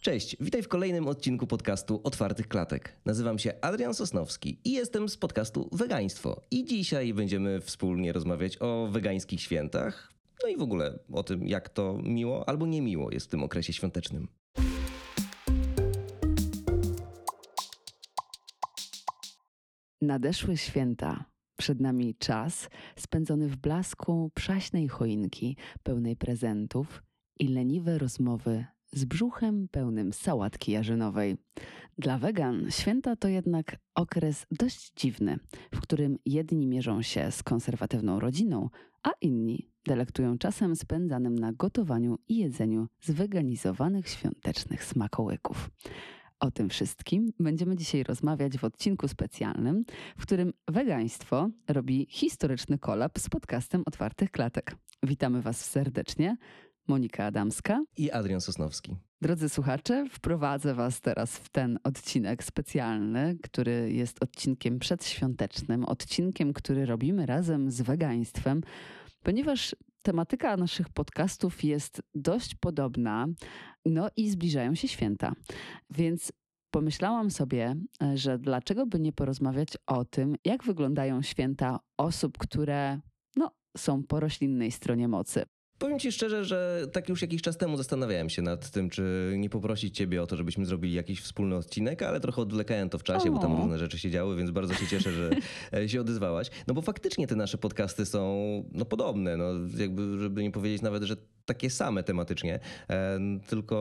Cześć, witaj w kolejnym odcinku podcastu Otwartych Klatek. Nazywam się Adrian Sosnowski i jestem z podcastu Wegaństwo. I dzisiaj będziemy wspólnie rozmawiać o wegańskich świętach, no i w ogóle o tym, jak to miło albo niemiło jest w tym okresie świątecznym. Nadeszły święta. Przed nami czas spędzony w blasku przaśnej choinki, pełnej prezentów i leniwe rozmowy z brzuchem pełnym sałatki jarzynowej. Dla wegan święta to jednak okres dość dziwny, w którym jedni mierzą się z konserwatywną rodziną, a inni delektują czasem spędzanym na gotowaniu i jedzeniu zweganizowanych świątecznych smakołyków. O tym wszystkim będziemy dzisiaj rozmawiać w odcinku specjalnym, w którym wegaństwo robi historyczny kolab z podcastem Otwartych Klatek. Witamy Was serdecznie. Monika Adamska i Adrian Sosnowski. Drodzy słuchacze, wprowadzę Was teraz w ten odcinek specjalny, który jest odcinkiem przedświątecznym, odcinkiem, który robimy razem z wegaństwem, ponieważ tematyka naszych podcastów jest dość podobna, no i zbliżają się święta. Więc pomyślałam sobie, że dlaczego by nie porozmawiać o tym, jak wyglądają święta osób, które no, są po roślinnej stronie mocy. Powiem ci szczerze, że tak już jakiś czas temu zastanawiałem się nad tym, czy nie poprosić ciebie o to, żebyśmy zrobili jakiś wspólny odcinek, ale trochę odwlekałem to w czasie, o. bo tam różne rzeczy się działy, więc bardzo się cieszę, że e, się odezwałaś. No bo faktycznie te nasze podcasty są no, podobne, no, jakby, żeby nie powiedzieć nawet, że takie same tematycznie, e, tylko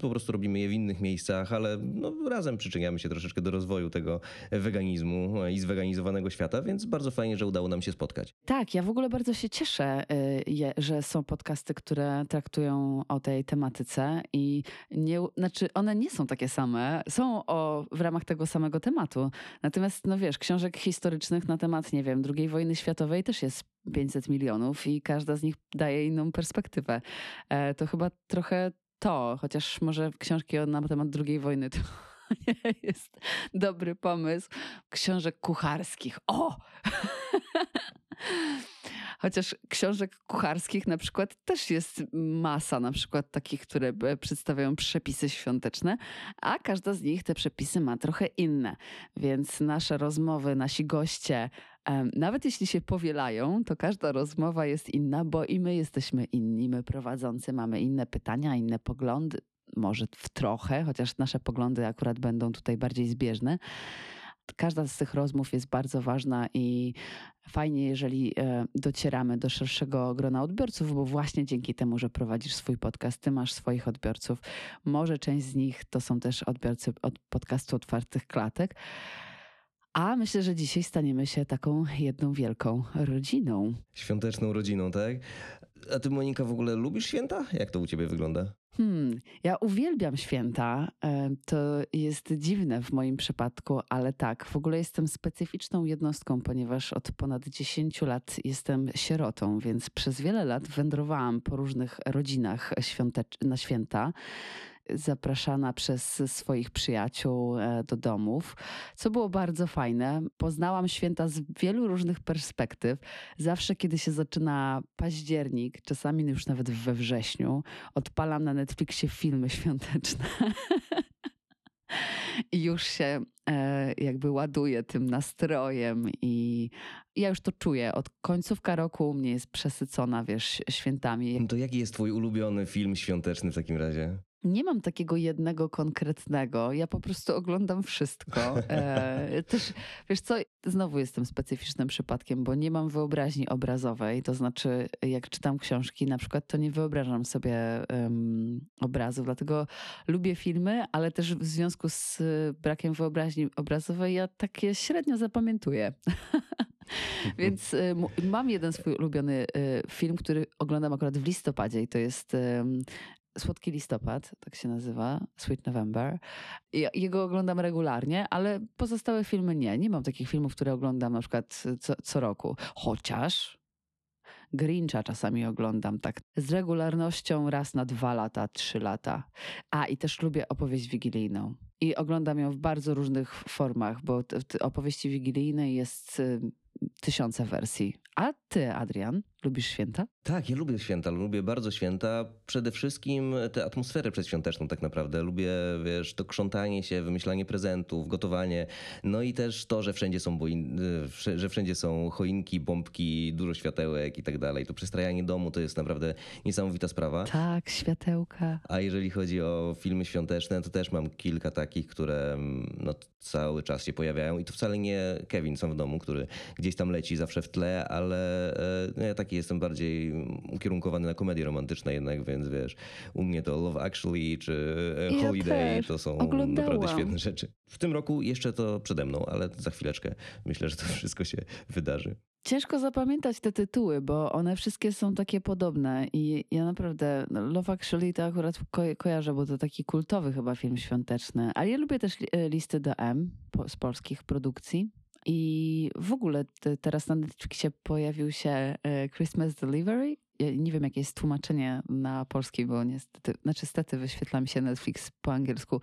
po prostu robimy je w innych miejscach, ale no, razem przyczyniamy się troszeczkę do rozwoju tego weganizmu i zweganizowanego świata, więc bardzo fajnie, że udało nam się spotkać. Tak, ja w ogóle bardzo się cieszę, y, że są podcasty, które traktują o tej tematyce i nie, znaczy one nie są takie same, są o, w ramach tego samego tematu. Natomiast, no wiesz, książek historycznych na temat, nie wiem, II wojny światowej też jest 500 milionów i każda z nich daje inną perspektywę. E, to chyba trochę to, chociaż może książki na temat II wojny to nie jest dobry pomysł. Książek kucharskich. O! Chociaż książek kucharskich na przykład też jest masa, na przykład takich, które e, przedstawiają przepisy świąteczne, a każda z nich te przepisy ma trochę inne. Więc nasze rozmowy, nasi goście, nawet jeśli się powielają, to każda rozmowa jest inna, bo i my jesteśmy inni, my prowadzący mamy inne pytania, inne poglądy, może w trochę, chociaż nasze poglądy akurat będą tutaj bardziej zbieżne każda z tych rozmów jest bardzo ważna i fajnie, jeżeli e, docieramy do szerszego grona odbiorców, bo właśnie dzięki temu, że prowadzisz swój podcast, ty masz swoich odbiorców. Może część z nich to są też odbiorcy od podcastu Otwartych Klatek. A myślę, że dzisiaj staniemy się taką jedną wielką rodziną. Świąteczną rodziną, tak? A ty, Monika, w ogóle lubisz święta? Jak to u ciebie wygląda? Hmm, ja uwielbiam święta. E, to jest dziwne w moim przypadku, ale tak, w ogóle jestem specyficzną jednostką, ponieważ od ponad 10 lat jestem sierotą, więc przez wiele lat wędrowałam po różnych rodzinach na święta zapraszana przez swoich przyjaciół e, do domów, co było bardzo fajne. Poznałam święta z wielu różnych perspektyw. Zawsze, kiedy się zaczyna październik, czasami już nawet we wrześniu, odpalam na Netflixie filmy świąteczne. I już się e, jakby ładuję tym nastrojem i ja już to czuję. Od końcówka roku u mnie jest przesycona, wiesz, świętami. To jaki jest twój ulubiony film świąteczny w takim razie? Nie mam takiego jednego konkretnego. Ja po prostu oglądam wszystko. E, też, wiesz co, znowu jestem specyficznym przypadkiem, bo nie mam wyobraźni obrazowej. To znaczy, jak czytam książki na przykład, to nie wyobrażam sobie um, obrazów. Dlatego lubię filmy, ale też w związku z brakiem wyobraźni obrazowej ja takie średnio zapamiętuję. Więc y, mam jeden swój ulubiony y, film, który oglądam akurat w listopadzie i to jest Słodki listopad, tak się nazywa, Sweet November. Jego oglądam regularnie, ale pozostałe filmy nie. Nie mam takich filmów, które oglądam na przykład co, co roku. Chociaż Grincha czasami oglądam tak z regularnością raz na dwa lata, trzy lata. A i też lubię opowieść wigilijną. I oglądam ją w bardzo różnych formach, bo opowieści wigilijnej jest y, tysiące wersji. A ty, Adrian? Lubisz święta? Tak, ja lubię święta, lubię bardzo święta. Przede wszystkim tę atmosferę przedświąteczną tak naprawdę. Lubię, wiesz, to krzątanie się, wymyślanie prezentów, gotowanie. No i też to, że wszędzie są, boin... że wszędzie są choinki, bombki, dużo światełek i tak dalej. To przestrajanie domu to jest naprawdę niesamowita sprawa. Tak, światełka. A jeżeli chodzi o filmy świąteczne, to też mam kilka takich, które no, cały czas się pojawiają. I to wcale nie Kevin sam w domu, który gdzieś tam leci zawsze w tle, ale no, ja taki jestem bardziej ukierunkowany na komedie romantyczne jednak, więc wiesz, u mnie to Love Actually czy e, Ja Holiday to są Oglądałam. naprawdę świetne rzeczy. W tym roku jeszcze to przede mną, ale za chwileczkę myślę, że to wszystko się wydarzy. Ciężko zapamiętać te tytuły, bo one wszystkie są takie podobne i ja naprawdę no, Love Actually to akurat ko kojarzę, bo to taki kultowy chyba film świąteczny, ale ja lubię też e, listy do M po z polskich produkcji. I w ogóle te, teraz na Netflixie pojawił się e, Christmas Delivery. Ja nie wiem, jakie jest tłumaczenie na polski, bo niestety, znaczy stety wyświetla mi się Netflix po angielsku.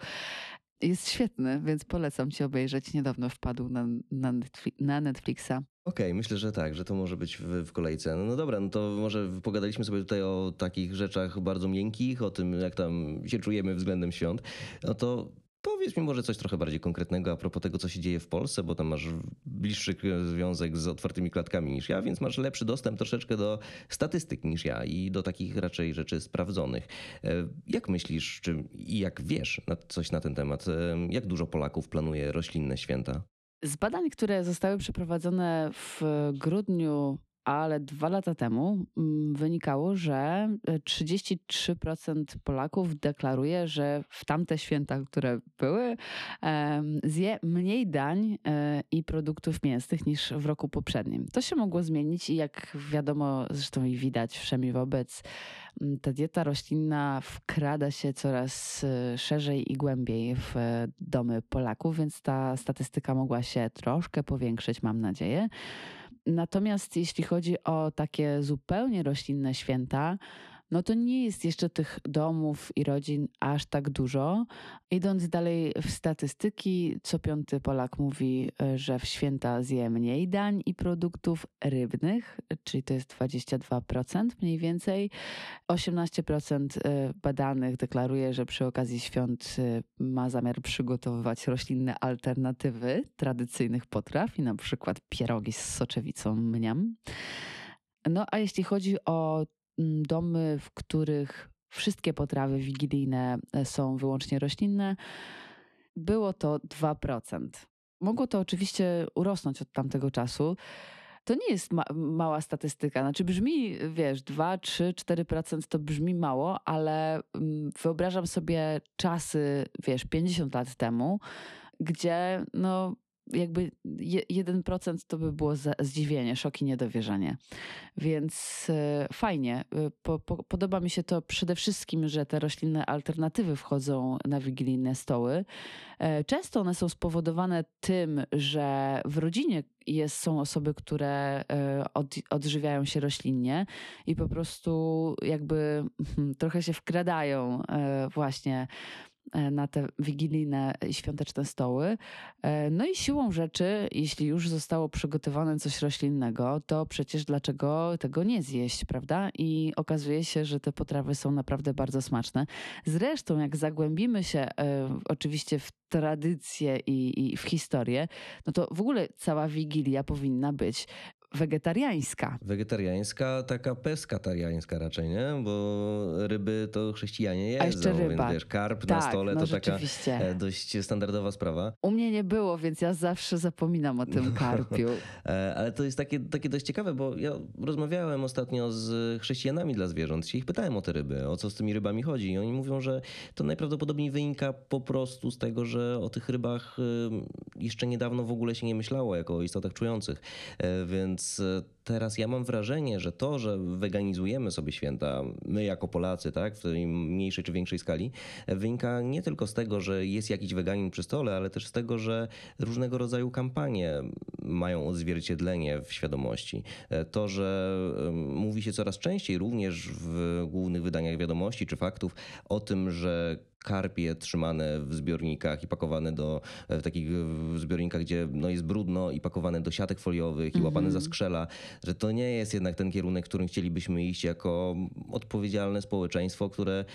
Jest świetny, więc polecam ci obejrzeć. Niedawno wpadł na, na, Netfli na Netflixa. Okej, myślę, że tak, że to może być w, w kolejce. No, no dobra, no to może pogadaliśmy sobie tutaj o takich rzeczach bardzo miękkich, o tym, jak tam się czujemy względem świąt. No to powiedz mi może coś trochę bardziej konkretnego a propos tego, co się dzieje w Polsce, bo tam masz bliższy związek z otwartymi klatkami niż ja, więc masz lepszy dostęp troszeczkę do statystyk niż ja i do takich raczej rzeczy sprawdzonych. E, Jak myślisz, czy i jak wiesz coś na ten temat, e, jak dużo Polaków planuje roślinne święta? Z badań, które zostały przeprowadzone w grudniu, ale dwa lata temu, mm, wynikało, że e, 33% Polaków deklaruje, że w tamte święta, które były, zje mniej dań e, i produktów mięsnych niż w roku poprzednim. To się mogło zmienić i jak wiadomo, zresztą i widać wszemi wobec, m, ta dieta roślinna wkrada się coraz e, szerzej i głębiej w e, domy Polaków, więc ta statystyka mogła się troszkę powiększyć, mam nadzieję. Natomiast jeśli chodzi o takie zupełnie roślinne święta, no to nie jest jeszcze tych domów i rodzin aż tak dużo. Idąc dalej w statystyki, co piąty Polak mówi, e, że w święta zje mniej dań i produktów rybnych, czyli to jest 22% mniej więcej. 18% e, badanych deklaruje, że przy okazji świąt e, ma zamiar przygotowywać roślinne alternatywy tradycyjnych potraw i na przykład pierogi z soczewicą mniam. No a jeśli chodzi o domy, w których wszystkie potrawy wigilijne e, są wyłącznie roślinne, było to 2%. Mogło to oczywiście urosnąć od tamtego czasu. To nie jest ma mała statystyka. Znaczy brzmi, wiesz, 2, 3, 4% to brzmi mało, ale wyobrażam sobie czasy, wiesz, 50 lat temu, gdzie no jakby je- 1% to by było zdziwienie, szok i niedowierzanie. Więc e, fajnie. E, Po, po, podoba mi się to przede wszystkim, że te roślinne alternatywy wchodzą na wigilijne stoły. E, Często one są spowodowane tym, że w rodzinie jest, są osoby, które od, odżywiają się roślinnie i po prostu jakby hmm, trochę się wkradają właśnie na te wigilijne i świąteczne stoły. E, No i siłą rzeczy, jeśli już zostało przygotowane coś roślinnego, to przecież dlaczego tego nie zjeść, prawda? I okazuje się, że te potrawy są naprawdę bardzo smaczne. Zresztą, jak zagłębimy się e, oczywiście w tradycję i, i w historię, no to w ogóle cała wigilia powinna być wegetariańska. Wegetariańska, taka peskatariańska raczej, nie? Bo ryby to chrześcijanie jedzą, A jeszcze ryba. więc wiesz, karp na Tak, stole no to taka e, dość standardowa sprawa. U mnie nie było, więc ja zawsze zapominam o tym karpiu. E, Ale to jest takie, takie dość ciekawe, bo ja rozmawiałem ostatnio z chrześcijanami dla zwierząt. Się ich pytałem o te ryby, o co z tymi rybami chodzi. I oni mówią, że to najprawdopodobniej wynika po prostu z tego, że o tych rybach jeszcze niedawno w ogóle się nie myślało jako o istotach czujących. E, Więc e, teraz ja mam wrażenie, że to, że weganizujemy sobie święta, my jako Polacy, tak, w mniejszej czy większej skali, e, wynika nie tylko z tego, że jest jakiś weganin przy stole, ale też z tego, że różnego rodzaju kampanie mają odzwierciedlenie w świadomości. E, To, że mówi się coraz częściej, również w głównych wydaniach wiadomości czy faktów, o tym, że karpie trzymane w zbiornikach i pakowane do w takich zbiornikach, gdzie no jest brudno i pakowane do siatek foliowych i łapane za Mhm. skrzela, że to nie jest jednak ten kierunek, w którym chcielibyśmy iść jako odpowiedzialne społeczeństwo, które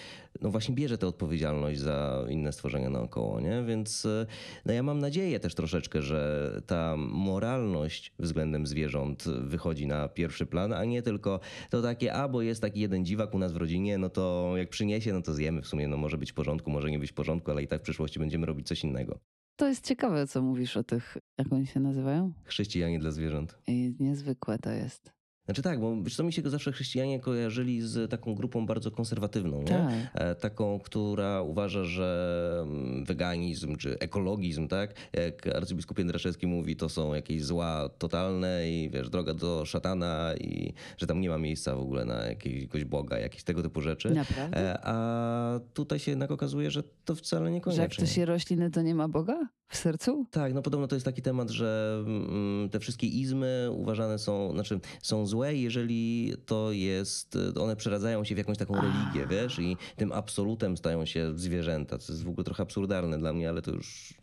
no właśnie bierze tę odpowiedzialność za inne stworzenia naokoło, nie? Więc e, no ja mam nadzieję też troszeczkę, że ta moralność względem zwierząt wychodzi na pierwszy plan, a nie tylko to takie, a bo jest taki jeden dziwak u nas w rodzinie, no to jak przyniesie, no to zjemy w sumie, no może być w porządku, może nie być w porządku, ale i tak w przyszłości będziemy robić coś innego. To jest ciekawe, co mówisz o tych, jak oni się nazywają? Chrześcijanie dla zwierząt. I niezwykłe to jest. Znaczy tak, bo wiesz co, mi się go zawsze chrześcijanie kojarzyli z taką grupą bardzo konserwatywną? Tak. E, Taką, która uważa, że mm, weganizm czy ekologizm, tak? Jak arcybiskup Jędraszewski mówi, to są jakieś zła totalne i wiesz, droga do szatana i że tam nie ma miejsca w ogóle na jakiegoś Boga, jakieś tego typu rzeczy. Naprawdę? E, A tutaj się jednak okazuje, że to wcale Że jak niekoniecznie. to się rośliny, to nie ma Boga w sercu? Tak, no podobno to jest taki temat, że mm, te wszystkie izmy uważane są, znaczy są złe, jeżeli to jest, one przeradzają się w jakąś taką A. religię, wiesz, i tym absolutem stają się zwierzęta, co jest w ogóle trochę absurdalne dla mnie, ale to już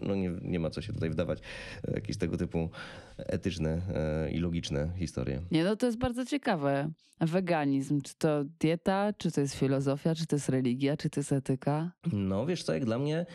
no nie, nie ma co się tutaj wdawać w jakieś tego typu etyczne e, i logiczne historie. Nie, no to jest bardzo ciekawe. Weganizm, czy to dieta, czy to jest filozofia, czy to jest religia, czy to jest etyka? No wiesz co, jak dla mnie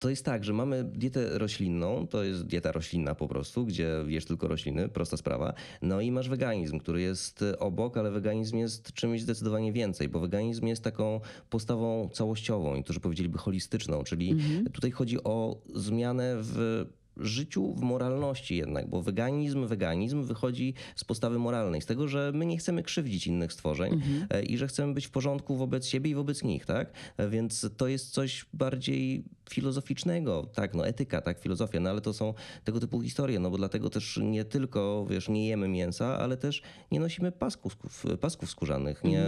to jest tak, że mamy dietę roślinną, to jest dieta roślinna po prostu, gdzie jesz tylko rośliny, prosta sprawa. No i masz weganizm, który jest obok, ale weganizm jest czymś zdecydowanie więcej, bo weganizm jest taką postawą całościową, niektórzy powiedzieliby holistyczną, czyli Mhm. tutaj chodzi o zmianę w życiu, w moralności jednak, bo weganizm, weganizm wychodzi z postawy moralnej, z tego, że my nie chcemy krzywdzić innych stworzeń Mhm. e, i że chcemy być w porządku wobec siebie i wobec nich, tak? E, Więc to jest coś bardziej filozoficznego, tak, no etyka, tak, filozofia, no ale to są tego typu historie, no bo dlatego też nie tylko, wiesz, nie jemy mięsa, ale też nie nosimy pasków, skó- pasków skórzanych, nie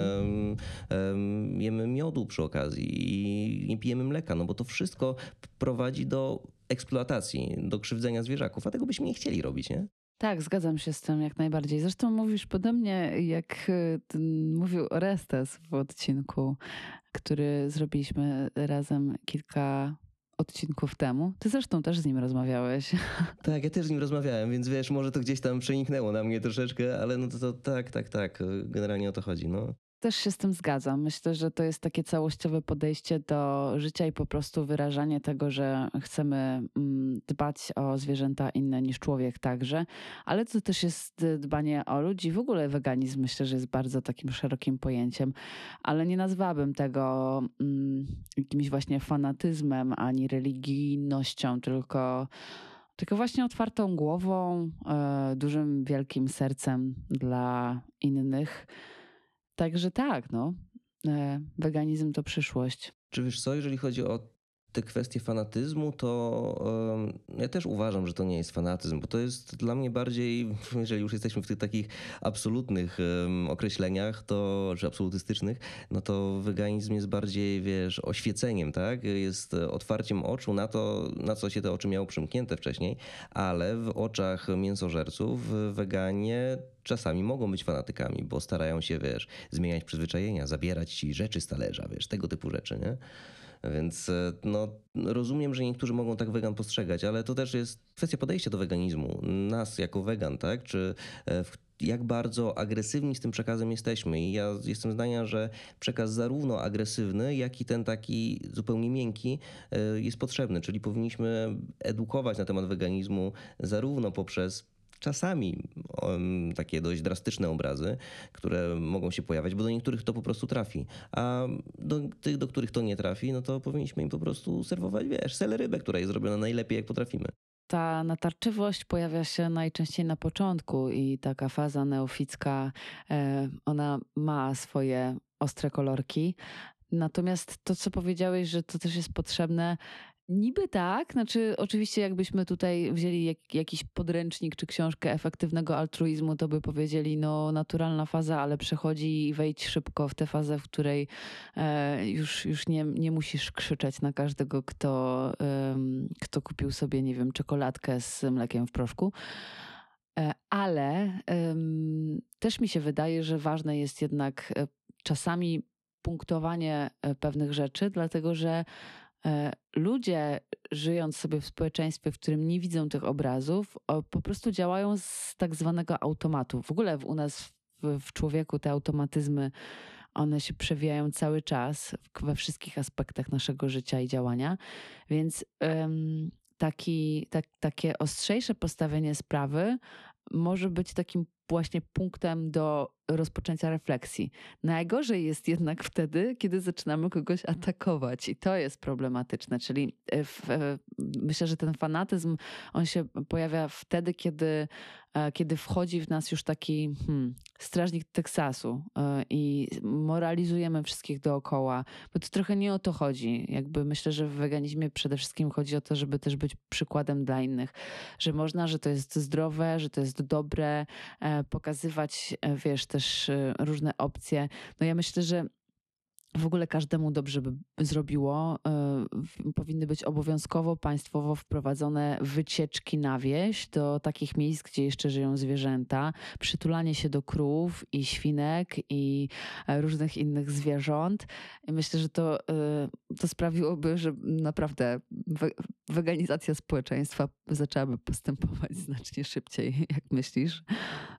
em, jemy miodu przy okazji i nie pijemy mleka, no bo to wszystko prowadzi do eksploatacji, do krzywdzenia zwierzaków, a tego byśmy nie chcieli robić, nie? Tak, zgadzam się z tym jak najbardziej. Zresztą mówisz podobnie, jak y, mówił Orestes w odcinku, który zrobiliśmy razem kilka odcinków temu. Ty zresztą też z nim rozmawiałeś. Tak, ja też z nim rozmawiałem, więc wiesz, może to gdzieś tam przeniknęło na mnie troszeczkę, ale no to, to tak, tak, tak, generalnie o to chodzi, no. Też się z tym zgadzam. Myślę, że to jest takie całościowe podejście do życia i po prostu wyrażanie tego, że chcemy mm, dbać o zwierzęta inne niż człowiek także, ale to też jest y, dbanie o ludzi. W ogóle weganizm myślę, że jest bardzo takim szerokim pojęciem, ale nie nazwałabym tego mm, jakimś właśnie fanatyzmem ani religijnością, tylko tylko właśnie otwartą głową, e, dużym, wielkim sercem dla innych. Także tak, no. E, weganizm to przyszłość. Czy wiesz co, jeżeli chodzi o te kwestie fanatyzmu, to em, ja też uważam, że to nie jest fanatyzm, bo to jest dla mnie bardziej, jeżeli już jesteśmy w tych takich absolutnych em, określeniach, to, czy absolutystycznych, no to weganizm jest bardziej, wiesz, oświeceniem, tak? Jest otwarciem oczu na to, na co się te oczy miało przymknięte wcześniej, ale w oczach mięsożerców weganie czasami mogą być fanatykami, bo starają się, wiesz, zmieniać przyzwyczajenia, zabierać ci rzeczy z talerza, wiesz, tego typu rzeczy, nie? Więc e, no, rozumiem, że niektórzy mogą tak wegan postrzegać, ale to też jest kwestia podejścia do weganizmu. Nas jako wegan, tak? Czy e, jak bardzo agresywni z tym przekazem jesteśmy. I ja jestem zdania, że przekaz zarówno agresywny, jak i ten taki zupełnie miękki e, jest potrzebny. Czyli powinniśmy edukować na temat weganizmu zarówno poprzez czasami um, takie dość drastyczne obrazy, które mogą się pojawiać, bo do niektórych to po prostu trafi. A do tych, do których to nie trafi, no to powinniśmy im po prostu serwować, wiesz, selerybę, która jest zrobiona najlepiej, jak potrafimy. Ta natarczywość pojawia się najczęściej na początku i taka faza neoficka, e, ona ma swoje ostre kolorki. Natomiast to, co powiedziałeś, że to też jest potrzebne, Niby tak, znaczy oczywiście jakbyśmy tutaj wzięli jak, jakiś podręcznik czy książkę efektywnego altruizmu, to by powiedzieli, no naturalna faza, ale przechodzi i wejdź szybko w tę fazę, w której e, już, już nie, nie musisz krzyczeć na każdego, kto, em, kto kupił sobie, nie wiem, czekoladkę z mlekiem w proszku. E, ale też mi się wydaje, że ważne jest jednak e, czasami punktowanie e, pewnych rzeczy, dlatego że e, ludzie żyjąc sobie w społeczeństwie, w którym nie widzą tych obrazów, po prostu działają z tak zwanego automatu. W ogóle u nas w, w człowieku te automatyzmy one się przewijają cały czas we wszystkich aspektach naszego życia i działania, więc um, taki, tak, takie ostrzejsze postawienie sprawy może być takim właśnie punktem do rozpoczęcia refleksji. Najgorzej jest jednak wtedy, kiedy zaczynamy kogoś atakować i to jest problematyczne, czyli e, w, e, myślę, że ten fanatyzm, on się pojawia wtedy, kiedy, e, kiedy wchodzi w nas już taki hmm, strażnik Teksasu i moralizujemy wszystkich dookoła, bo to trochę nie o to chodzi. Jakby myślę, że w weganizmie przede wszystkim chodzi o to, żeby też być przykładem dla innych, że można, że to jest zdrowe, że to jest dobre, pokazywać, wiesz, też y, różne opcje. No ja myślę, że w ogóle każdemu dobrze by zrobiło. Y, powinny być obowiązkowo państwowo wprowadzone wycieczki na wieś do takich miejsc, gdzie jeszcze żyją zwierzęta, przytulanie się do krów i świnek i e, różnych innych zwierząt. Myślę, że to, y, to sprawiłoby, że naprawdę weganizacja społeczeństwa zaczęłaby postępować znacznie szybciej, jak myślisz.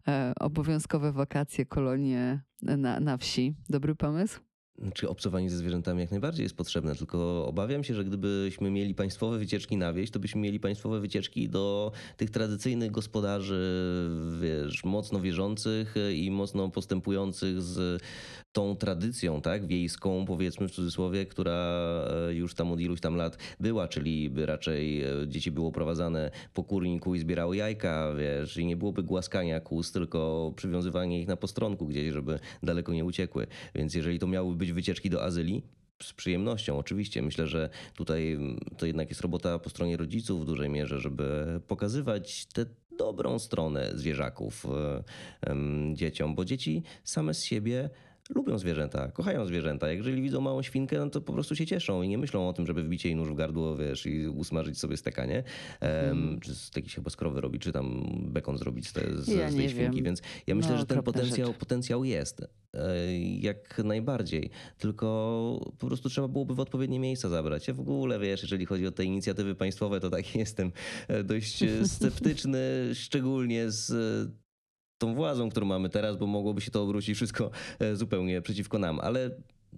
E, obowiązkowe wakacje, kolonie na, na wsi. Dobry pomysł? Czy obcowanie ze zwierzętami jak najbardziej jest potrzebne, tylko obawiam się, że gdybyśmy mieli państwowe wycieczki na wieś, to byśmy mieli państwowe wycieczki do tych tradycyjnych gospodarzy, wiesz, mocno wierzących i mocno postępujących z tą tradycją, tak, wiejską, powiedzmy w cudzysłowie, która e, już tam od iluś tam lat była, czyli by raczej e, dzieci było prowadzane po kurniku i zbierały jajka, wiesz, i nie byłoby głaskania kus, tylko przywiązywanie ich na postronku gdzieś, żeby daleko nie uciekły. Więc jeżeli to miałyby być wycieczki do azylii, z przyjemnością, oczywiście. Myślę, że tutaj mm, to jednak jest robota po stronie rodziców w dużej mierze, żeby pokazywać tę dobrą stronę zwierzaków e, dzieciom, bo dzieci same z siebie lubią zwierzęta, kochają zwierzęta. Jeżeli widzą małą świnkę, no to po prostu się cieszą i nie myślą o tym, żeby wbić jej nóż w gardło, wiesz, i usmażyć sobie stekanie. Um, Czy z jakiś chyba skrowy robić, czy tam bekon zrobić z, te, z, ja z tej świnki. Wiem. Więc ja myślę, no, że ten potencjał, potencjał jest. E, jak najbardziej. Tylko po prostu trzeba byłoby w odpowiednie miejsca zabrać. Ja w ogóle, wiesz, jeżeli chodzi o te inicjatywy państwowe, to tak jestem e, dość sceptyczny, szczególnie z tą władzą, którą mamy teraz, bo mogłoby się to obrócić wszystko e, zupełnie przeciwko nam. Ale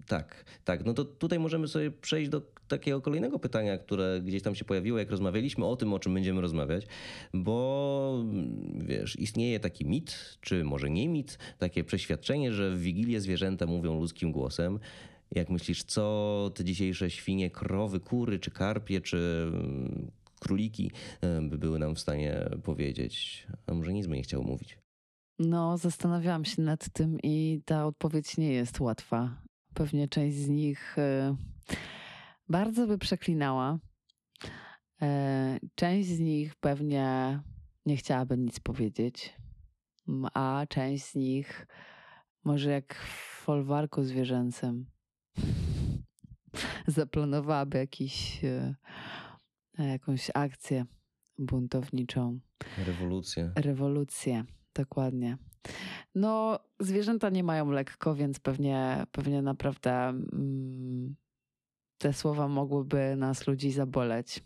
tak, tak. No to tutaj możemy sobie przejść do takiego kolejnego pytania, które gdzieś tam się pojawiło, jak rozmawialiśmy o tym, o czym będziemy rozmawiać, bo wiesz, istnieje taki mit, czy może nie mit, takie przeświadczenie, że w Wigilię zwierzęta mówią ludzkim głosem. Jak myślisz, co te dzisiejsze świnie, krowy, kury, czy karpie, czy mm, króliki e, by były nam w stanie powiedzieć? A może nic by nie chciał mówić? No, zastanawiałam się nad tym i ta odpowiedź nie jest łatwa. Pewnie część z nich e, bardzo by przeklinała. E, część z nich pewnie nie chciałaby nic powiedzieć, a część z nich może jak w folwarku zwierzęcym zaplanowałaby jakiś, e, jakąś akcję buntowniczą. Rewolucję. Rewolucję. Dokładnie. No, zwierzęta nie mają lekko, więc pewnie, pewnie naprawdę mm, te słowa mogłyby nas ludzi zaboleć.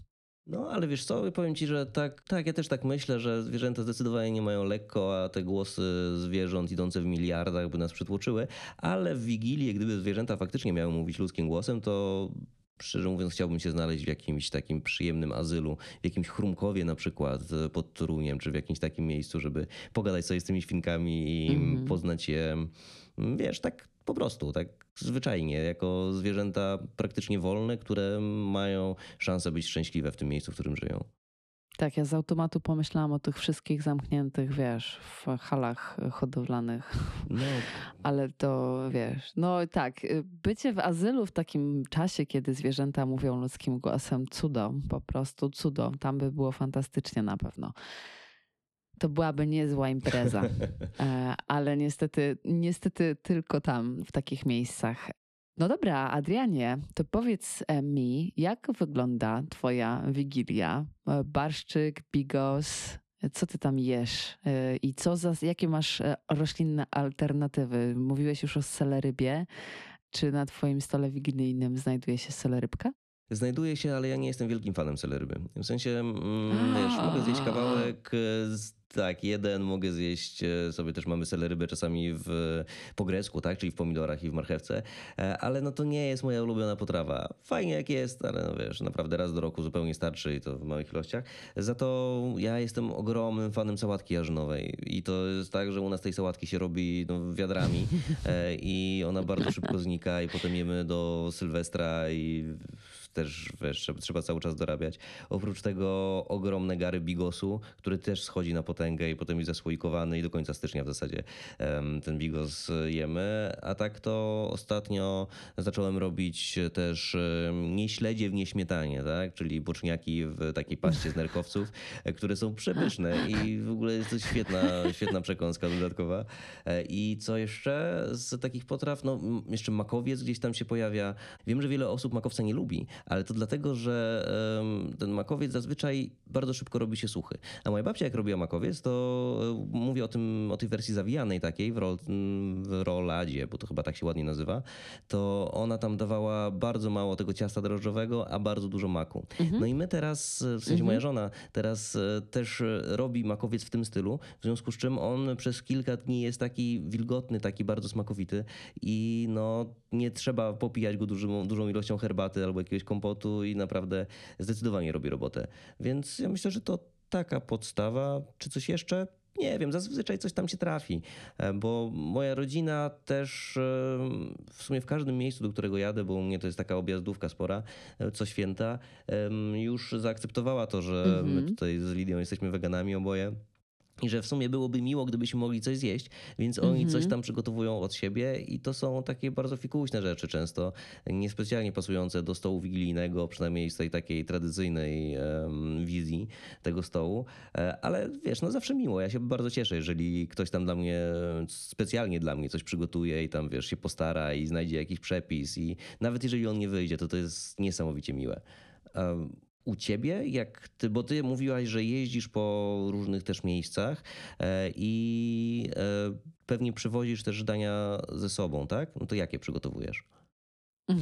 No, ale wiesz co, powiem ci, że tak, tak, ja też tak myślę, że zwierzęta zdecydowanie nie mają lekko, a te głosy zwierząt idące w miliardach by nas przytłoczyły, ale w Wigilię, gdyby zwierzęta faktycznie miały mówić ludzkim głosem, to szczerze mówiąc, chciałbym się znaleźć w jakimś takim przyjemnym azylu, w jakimś chrumkowie na przykład pod Toruniem, czy w jakimś takim miejscu, żeby pogadać sobie z tymi świnkami i mm. poznać je, mm, wiesz, tak po prostu, tak zwyczajnie, jako zwierzęta praktycznie wolne, które mają szansę być szczęśliwe w tym miejscu, w którym żyją. Tak, ja z automatu pomyślałam o tych wszystkich zamkniętych, wiesz, w halach hodowlanych. No. Ale to wiesz, no tak, y, bycie w azylu w takim czasie, kiedy zwierzęta mówią ludzkim głosem, cudo, po prostu cudo. Tam by było fantastycznie na pewno. To byłaby niezła impreza, e, ale niestety, niestety tylko tam, w takich miejscach. No dobra, Adrianie, to powiedz e, mi, jak wygląda Twoja wigilia? E, barszczyk, bigos, co ty tam jesz e, i co za, jakie masz roślinne alternatywy? Mówiłeś już o selerybie. czy na twoim stole wigilijnym znajduje się selerybka? Znajduje się, ale ja nie jestem wielkim fanem seleryby. W sensie, mm, wiesz, mogę zjeść kawałek z tak, jeden mogę zjeść, e, sobie też mamy selerybę czasami w, po grecku, tak, czyli w pomidorach i w marchewce, e, ale no to nie jest moja ulubiona potrawa. Fajnie jak jest, ale no wiesz, naprawdę raz do roku zupełnie starczy i to w małych ilościach. Za to ja jestem ogromnym fanem sałatki jarzynowej i to jest tak, że u nas tej sałatki się robi no, wiadrami e, i ona bardzo szybko znika i potem jemy do Sylwestra i też wiesz, trzeba cały czas dorabiać. Oprócz tego ogromne gary bigosu, który też schodzi na potęgę i potem jest zasłoikowany i do końca stycznia w zasadzie ten bigos jemy. A tak to ostatnio zacząłem robić też nie śledzie w nieśmietanie, tak? czyli boczniaki w takiej paście z nerkowców, które są przepyszne i w ogóle jest to świetna, świetna przekąska dodatkowa. E, I co jeszcze z takich potraw? No jeszcze makowiec gdzieś tam się pojawia. Wiem, że wiele osób makowca nie lubi, ale to dlatego, że ten makowiec zazwyczaj bardzo szybko robi się suchy. A moja babcia jak robiła makowiec, to e, mówię o, tym, o tej wersji zawijanej takiej w, rol, w roladzie, bo to chyba tak się ładnie nazywa, to ona tam dawała bardzo mało tego ciasta drożdżowego, a bardzo dużo maku. Mhm. No i my teraz, w sensie mhm. moja żona teraz e, też robi makowiec w tym stylu, w związku z czym on przez kilka dni jest taki wilgotny, taki bardzo smakowity i no nie trzeba popijać go dużą, dużą ilością herbaty albo jakiegoś kompotu i naprawdę zdecydowanie robi robotę. Więc ja myślę, że to taka podstawa. Czy coś jeszcze? Nie wiem, zazwyczaj coś tam się trafi, e, bo moja rodzina też e, w sumie w każdym miejscu, do którego jadę, bo u mnie to jest taka objazdówka spora, e, co święta, już zaakceptowała to, że mm -hmm. my mhm. tutaj z Lidią jesteśmy weganami oboje. I że w sumie byłoby miło, gdybyśmy mogli coś zjeść, więc oni coś mhm. tam przygotowują od siebie i to są takie bardzo fikuśne rzeczy często, niespecjalnie pasujące do stołu wigilijnego, przynajmniej z tej takiej tradycyjnej um, wizji tego stołu. E, ale wiesz, no zawsze miło. Ja się bardzo cieszę, jeżeli ktoś tam dla mnie, specjalnie dla mnie coś przygotuje i tam wiesz, się postara i znajdzie jakiś przepis i nawet jeżeli on nie wyjdzie, to to jest niesamowicie miłe. Um, u ciebie, jak ty, bo ty mówiłaś, że jeździsz po różnych też miejscach e, i e, pewnie przywozisz też dania ze sobą, tak? No to jakie przygotowujesz?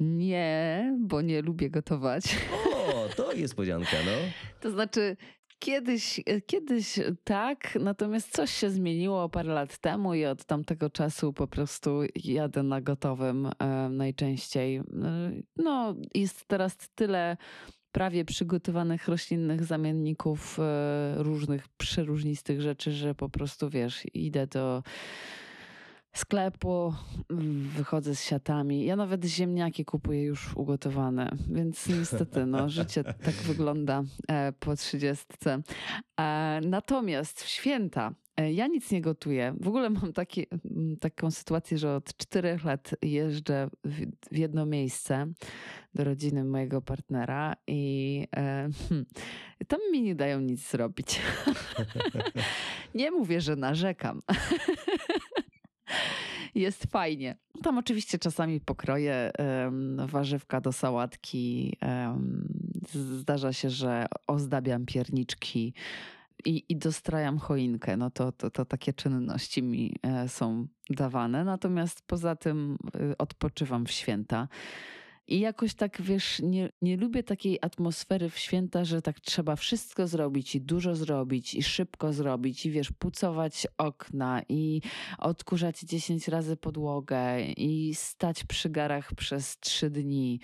Nie, bo nie lubię gotować. O, to jest niespodzianka, no. To znaczy, Kiedyś, e, kiedyś tak, natomiast coś się zmieniło parę lat temu i od tamtego czasu po prostu jadę na gotowym e, najczęściej. E, no, jest teraz tyle prawie przygotowanych roślinnych zamienników różnych przeróżnistych rzeczy, że po prostu wiesz, idę do sklepu, wychodzę z siatami. Ja nawet ziemniaki kupuję już ugotowane, więc niestety no, życie tak wygląda e, po trzydziestce. E, natomiast w święta e, ja nic nie gotuję. W ogóle mam taki, taką sytuację, że od czterech lat jeżdżę w jedno miejsce do rodziny mojego partnera i hmm, tam mi nie dają nic zrobić. nie mówię, że narzekam. Jest fajnie. Tam oczywiście czasami pokroję um, warzywka do sałatki. Um, zdarza się, że ozdabiam pierniczki i, i dostrajam choinkę. No to, to, to takie czynności mi e, są dawane. Natomiast poza tym e, odpoczywam w święta. I jakoś tak, wiesz, nie, nie lubię takiej atmosfery w święta, że tak trzeba wszystko zrobić i dużo zrobić i szybko zrobić i wiesz, pucować okna i odkurzać 10 razy podłogę i stać przy garach przez trzy dni.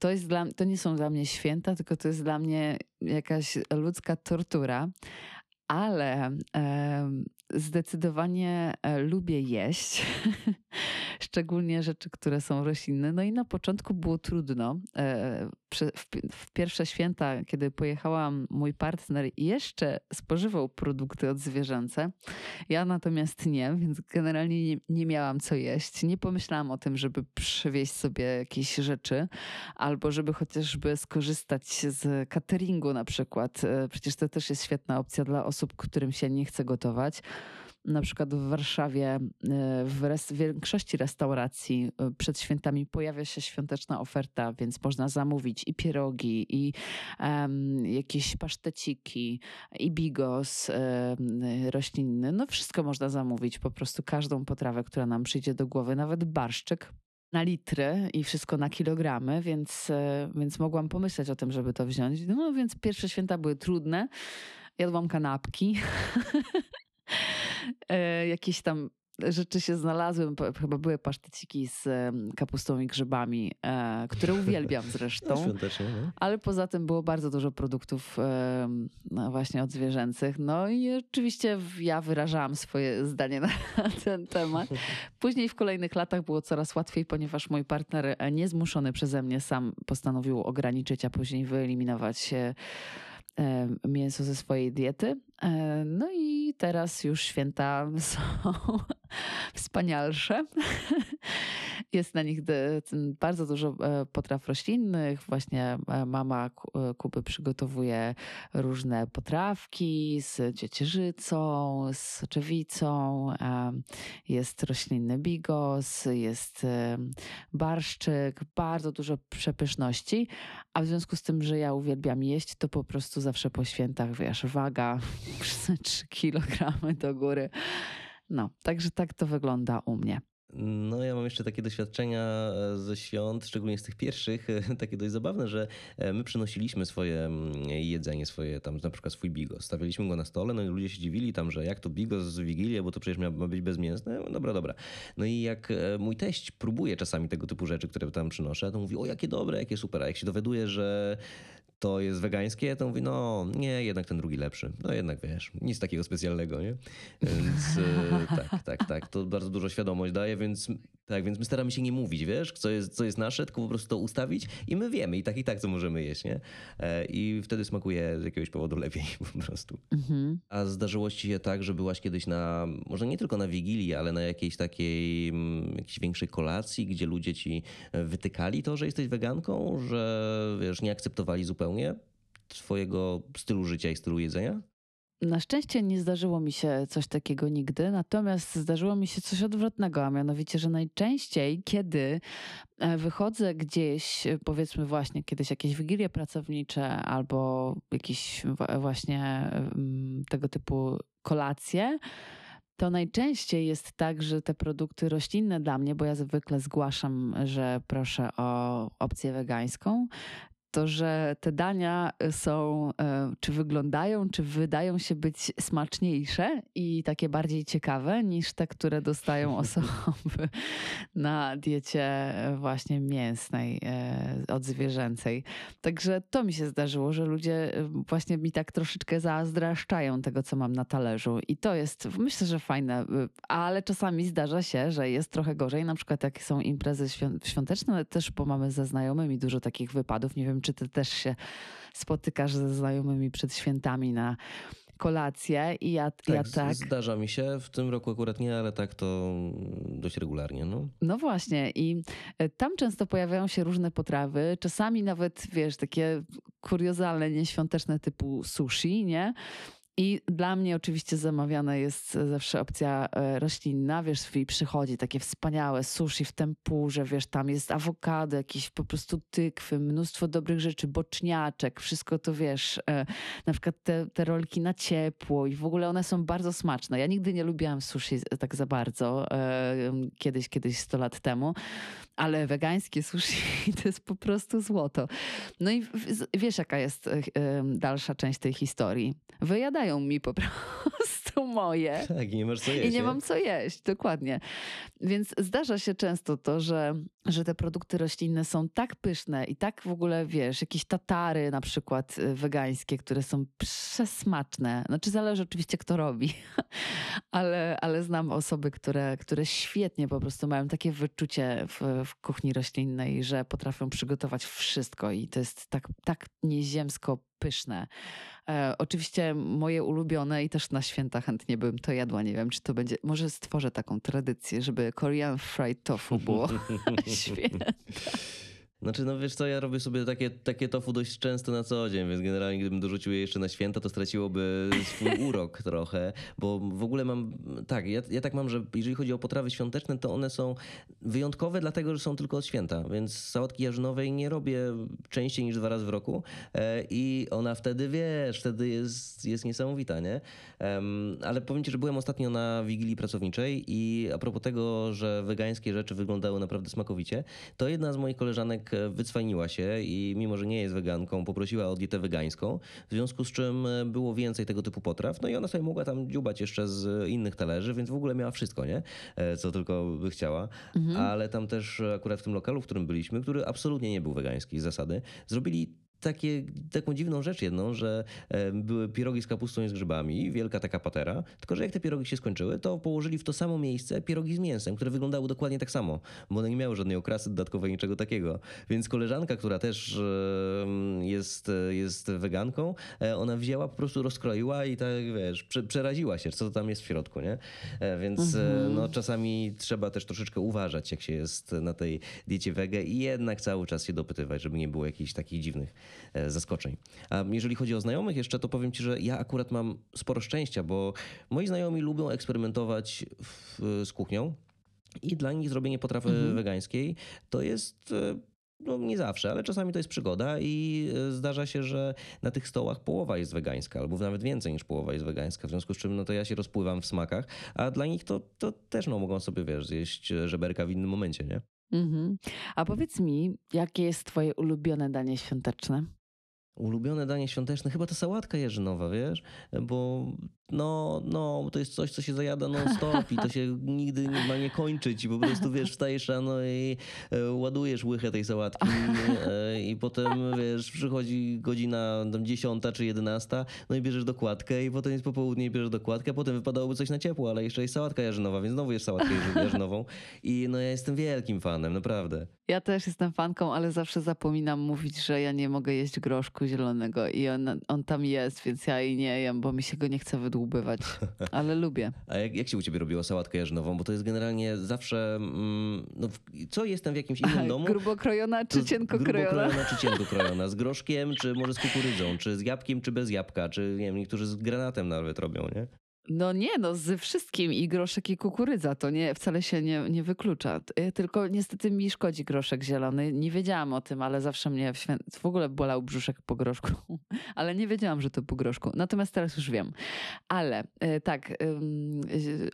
To, jest dla, to nie są dla mnie święta, tylko to jest dla mnie jakaś ludzka tortura ale zdecydowanie e, lubię jeść, szczególnie rzeczy, które są roślinne. No i na początku było trudno. E, w pierwsze święta, kiedy pojechałam, mój partner jeszcze spożywał produkty odzwierzęce. Ja natomiast nie, więc generalnie nie, nie miałam co jeść. Nie pomyślałam o tym, żeby przywieźć sobie jakieś rzeczy albo żeby chociażby skorzystać z cateringu na przykład. E, przecież to też jest świetna opcja dla osób, którym się nie chce gotować na przykład w Warszawie e, w, res, większości restauracji e, przed świętami pojawia się świąteczna oferta, więc można zamówić i pierogi, i um, jakieś paszteciki, i bigos um, roślinny. No wszystko można zamówić, po prostu każdą potrawę, która nam przyjdzie do głowy, nawet barszczyk na litry i wszystko na kilogramy, więc, więc mogłam pomyśleć o tym, żeby to wziąć. No więc pierwsze święta były trudne. Jadłam kanapki. E, jakieś tam rzeczy się znalazły. Chyba były paszteciki z kapustą i grzybami, e, które uwielbiam zresztą. No, no. Ale poza tym było bardzo dużo produktów no właśnie od zwierzęcych. No i oczywiście ja wyrażałam swoje zdanie na ten temat. Później w kolejnych latach było coraz łatwiej, ponieważ mój partner e, niezmuszony przeze mnie sam postanowił ograniczyć, a później wyeliminować mięso ze swojej diety. E, no i teraz już święta są wspanialsze. Jest na nich bardzo dużo e, potraw roślinnych. Właśnie e, mama Kuby przygotowuje różne potrawki z ciecierzycą, z soczewicą. Jest roślinny bigos, jest barszczyk, bardzo dużo przepyszności. A w związku z tym, że ja uwielbiam jeść, to po prostu zawsze po świętach, wiesz, waga 3 kilogramy do góry. No, także tak to wygląda u mnie. No, ja mam jeszcze takie doświadczenia e, ze świąt, szczególnie z tych pierwszych, takie dość zabawne, że e, my przynosiliśmy swoje mm, jedzenie, swoje tam na przykład swój bigos. Stawialiśmy go na stole, no i ludzie się dziwili tam, że jak to bigos z Wigilii, bo to przecież ma być bezmięsne. No, dobra, dobra. No i jak e, mój teść próbuje czasami tego typu rzeczy, które tam przynoszę, to mówi, o jakie dobre, jakie super. A jak się dowiaduje, że to jest wegańskie, to mówi, no nie, jednak ten drugi lepszy. No jednak wiesz, nic takiego specjalnego, nie? Więc tak, tak, tak. To bardzo dużo świadomość daje, więc tak, więc my staramy się nie mówić, wiesz, co jest, co jest nasze, tylko po prostu to ustawić i my wiemy i tak i tak, co możemy jeść, nie? E, I wtedy smakuje z jakiegoś powodu lepiej po prostu. Mhm. A zdarzyło ci się tak, że byłaś kiedyś na, może nie tylko na Wigilii, ale na jakiejś takiej, mm, jakiejś większej kolacji, gdzie ludzie ci wytykali to, że jesteś weganką, że wiesz, nie akceptowali zupełnie twojego stylu życia i stylu jedzenia? Na szczęście nie zdarzyło mi się coś takiego nigdy, natomiast zdarzyło mi się coś odwrotnego, a mianowicie, że najczęściej, kiedy e, wychodzę gdzieś, powiedzmy właśnie kiedyś jakieś wigilie pracownicze albo jakieś właśnie mm, tego typu kolacje, to najczęściej jest tak, że te produkty roślinne dla mnie, bo ja zwykle zgłaszam, że proszę o opcję wegańską, to, że te dania y, są, e, czy wyglądają, czy wydają się być smaczniejsze i takie bardziej ciekawe niż te, które dostają osoby na diecie e, właśnie mięsnej, e, odzwierzęcej. Także to mi się zdarzyło, że ludzie właśnie mi tak troszeczkę zazdraszczają tego, co mam na talerzu. I to jest, myślę, że fajne, ale czasami zdarza się, że jest trochę gorzej. Na przykład jak są imprezy świąteczne, też, bo mamy ze znajomymi dużo takich wypadów. Nie wiem, czy ty też się spotykasz ze znajomymi przed świętami na kolację i ja tak, ja tak. Zdarza mi się, w tym roku akurat nie, ale tak to dość regularnie. No, no właśnie i e, tam często pojawiają się różne potrawy, czasami nawet, wiesz, takie kuriozalne, nieświąteczne typu sushi, nie? I dla mnie oczywiście zamawiana jest zawsze opcja e, roślinna, wiesz, i przychodzi takie wspaniałe sushi w tempurze, wiesz, tam jest awokado, jakieś po prostu tykwy, mnóstwo dobrych rzeczy, boczniaczek, wszystko to, wiesz, e, na przykład te, te rolki na ciepło i w ogóle one są bardzo smaczne. Ja nigdy nie lubiłam sushi tak za bardzo, e, kiedyś, kiedyś 100 lat temu, ale wegańskie sushi to jest po prostu złoto. No i wiesz, jaka jest dalsza część tej historii? Wyjadają mi po prostu moje. Tak, i nie masz co jeść. I nie, nie, mam co jeść, dokładnie. Więc zdarza się często to, że, że te produkty roślinne są tak pyszne i tak w ogóle, wiesz, jakieś tatary na przykład y, wegańskie, które są przesmaczne. Znaczy zależy oczywiście kto robi, ale, ale znam osoby, które, które świetnie po prostu mają takie wyczucie w, w kuchni roślinnej, że potrafią przygotować wszystko i to jest tak, tak nieziemsko pyszne. E, oczywiście moje ulubione i też na święta chętnie bym to jadła. Nie wiem, czy to będzie. Może stworzę taką tradycję, żeby Korean fried tofu było święta. Znaczy, no wiesz co, ja robię sobie takie, takie tofu dość często na co dzień, więc generalnie gdybym dorzucił je jeszcze na święta, to straciłoby swój urok trochę, bo w ogóle mam, tak, ja, ja tak mam, że jeżeli chodzi o potrawy świąteczne, to one są wyjątkowe dlatego, że są tylko od święta, więc sałatki jarzynowej nie robię częściej niż dwa razy w roku e, i ona wtedy, wiesz, wtedy jest, jest niesamowita, nie? Ale powiem ci, że byłem ostatnio na Wigilii Pracowniczej i a propos tego, że wegańskie rzeczy wyglądały naprawdę smakowicie, to jedna z moich koleżanek e, wycwaniła się i mimo, że nie jest weganką, poprosiła o dietę wegańską, w związku z czym e, było więcej tego typu potraw, no i ona sobie mogła tam dziubać jeszcze z innych talerzy, więc w ogóle miała wszystko, nie? E, Co tylko by chciała, ale tam też akurat w tym lokalu, w którym byliśmy, który absolutnie nie był wegański z zasady, zrobili takie, taką dziwną rzecz jedną, że e, były pierogi z kapustą i z grzybami, wielka taka patera, tylko że jak te pierogi się skończyły, to położyli w to samo miejsce pierogi z mięsem, które wyglądały dokładnie tak samo, bo one nie miały żadnej okrasy dodatkowej, niczego takiego. Więc koleżanka, która też e, jest, jest weganką, e, ona wzięła, po prostu rozkroiła i tak, wiesz, prze, przeraziła się, co tam jest w środku, nie? E, Więc e, no, czasami trzeba też troszeczkę uważać, jak się jest na tej diecie wege i jednak cały czas się dopytywać, żeby nie było jakichś takich dziwnych e, zaskoczeń. A jeżeli chodzi o znajomych jeszcze, to powiem ci, że ja akurat mam sporo szczęścia, bo moi znajomi lubią eksperymentować w, z kuchnią i dla nich zrobienie potrawy wegańskiej to jest e, no nie zawsze, ale czasami to jest przygoda i e, zdarza się, że na tych stołach połowa jest wegańska, albo nawet więcej niż połowa jest wegańska, w związku z czym no to ja się rozpływam w smakach, a dla nich to, to też no, mogą sobie, wiesz, zjeść żeberka w innym momencie, nie? Mhm. A powiedz mi, jakie jest twoje ulubione danie świąteczne? Ulubione danie świąteczne, chyba ta sałatka jeżynowa, wiesz? Bo no, no, to jest coś, co się zajada non-stop i to się nigdy nie ma nie kończyć i po prostu, wiesz, wstajesz rano i e, ładujesz łychę tej sałatki e, i potem, wiesz, przychodzi godzina tam 10 czy 11, no i bierzesz dokładkę i potem jest popołudnie i bierzesz dokładkę, potem wypadałoby coś na ciepło, ale jeszcze jest sałatka jarzynowa, więc znowu jest sałatkę jarzy- jarzynową i no ja jestem wielkim fanem, naprawdę. Ja też jestem fanką, ale zawsze zapominam mówić, że ja nie mogę jeść groszku zielonego i on, on tam jest, więc ja jej nie jem, bo mi się go nie chce wydłubywać. Ale lubię. A jak, jak się u ciebie robiło sałatkę jarzynową? Bo to jest generalnie zawsze, mm, no, co jestem w jakimś innym domu? Grubo krojona czy cienko grubo krojona? krojona czy cienko krojona? Z groszkiem, czy może z kukurydzą? Czy z jabłkiem, czy bez jabłka? Czy nie wiem, niektórzy z granatem nawet robią, nie? No nie, no ze wszystkim i groszek i kukurydza to nie, wcale się nie, nie wyklucza. Y, Tylko niestety mi szkodzi groszek zielony. Nie wiedziałam o tym, ale zawsze mnie w, świę... w ogóle bolał brzuszek po groszku. Ale nie wiedziałam, że to po groszku. Natomiast teraz już wiem. Ale y, tak,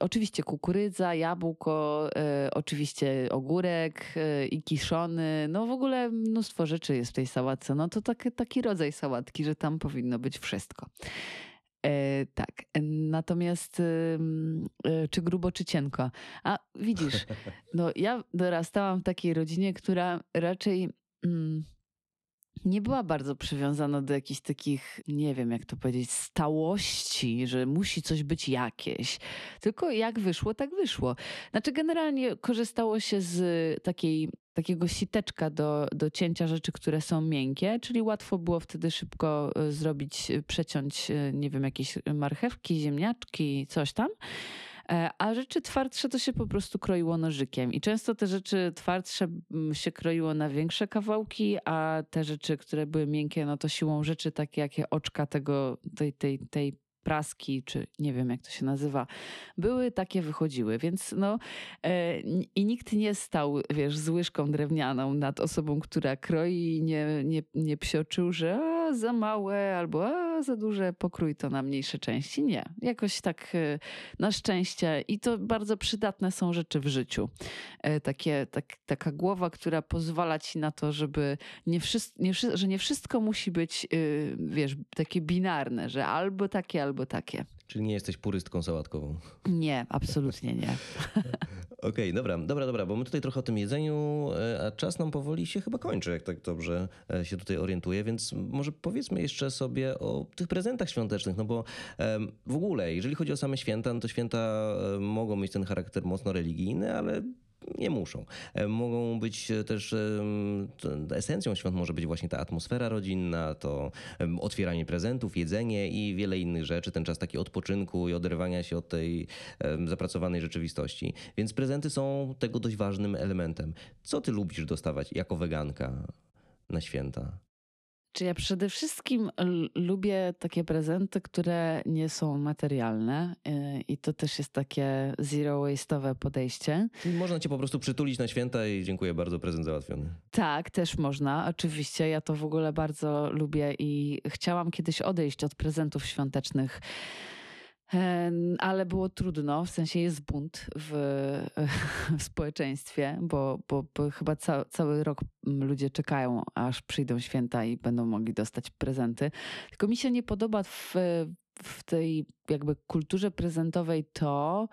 oczywiście kukurydza, jabłko, y, oczywiście ogórek i kiszony. No w ogóle mnóstwo rzeczy jest w tej sałatce. No to taki, taki rodzaj sałatki, że tam powinno być wszystko. E, tak. Natomiast e, czy grubo, czy cienko? A widzisz, no ja dorastałam w takiej rodzinie, która raczej mm, nie była bardzo przywiązana do jakichś takich, nie wiem jak to powiedzieć, stałości, że musi coś być jakieś. Tylko jak wyszło, tak wyszło. Znaczy generalnie korzystało się z takiej takiego siteczka do, do cięcia rzeczy, które są miękkie, czyli łatwo było wtedy szybko e, zrobić, e, przeciąć, e, nie wiem, jakieś marchewki, ziemniaczki, coś tam. E, A rzeczy twardsze to się po prostu kroiło nożykiem. I często te rzeczy twardsze mm, się kroiło na większe kawałki, a te rzeczy, które były miękkie, no to siłą rzeczy takie jakie oczka tego, tej, tej, tej praski, czy nie wiem jak to się nazywa, były takie, wychodziły. Więc no e, i nikt nie stał, wiesz, z łyżką drewnianą nad osobą, która kroi i nie, nie, nie psioczył, że za małe albo a, za duże, pokrój to na mniejsze części. Nie. Jakoś tak e, na szczęście i to bardzo przydatne są rzeczy w życiu. E, Takie, tak, taka głowa, która pozwala ci na to, żeby nie, wszystko, nie, że nie wszystko musi być, y, wiesz, takie binarne, że albo takie, albo takie. Czyli nie jesteś purystką sałatkową. Nie, absolutnie nie. Okej, dobra, dobra, dobra, bo my tutaj trochę o tym jedzeniu, e, a czas nam powoli się chyba kończy, jak tak dobrze e, się tutaj orientuję, więc może powiedzmy jeszcze sobie o tych prezentach świątecznych, no bo w ogóle, jeżeli chodzi o same święta, no to święta e, mogą mieć ten charakter mocno religijny, ale nie muszą. E, mogą być też, esencją świąt może być właśnie ta atmosfera rodzinna, to otwieranie prezentów, jedzenie i wiele innych rzeczy, ten czas taki odpoczynku i oderwania się od tej zapracowanej rzeczywistości. Więc prezenty są tego dość ważnym elementem. Co ty lubisz dostawać jako weganka na święta? Czy ja przede wszystkim lubię takie prezenty, które nie są materialne y, i to też jest takie zero waste'owe podejście. Czyli można cię po prostu przytulić na święta i dziękuję bardzo, prezent załatwiony. Tak, też można. Oczywiście ja to w ogóle bardzo lubię i chciałam kiedyś odejść od prezentów świątecznych ale było trudno, w sensie jest bunt w, w społeczeństwie, bo, bo, bo chyba ca, cały rok ludzie czekają, aż przyjdą święta i będą mogli dostać prezenty. Tylko mi się nie podoba w, w tej jakby kulturze prezentowej to,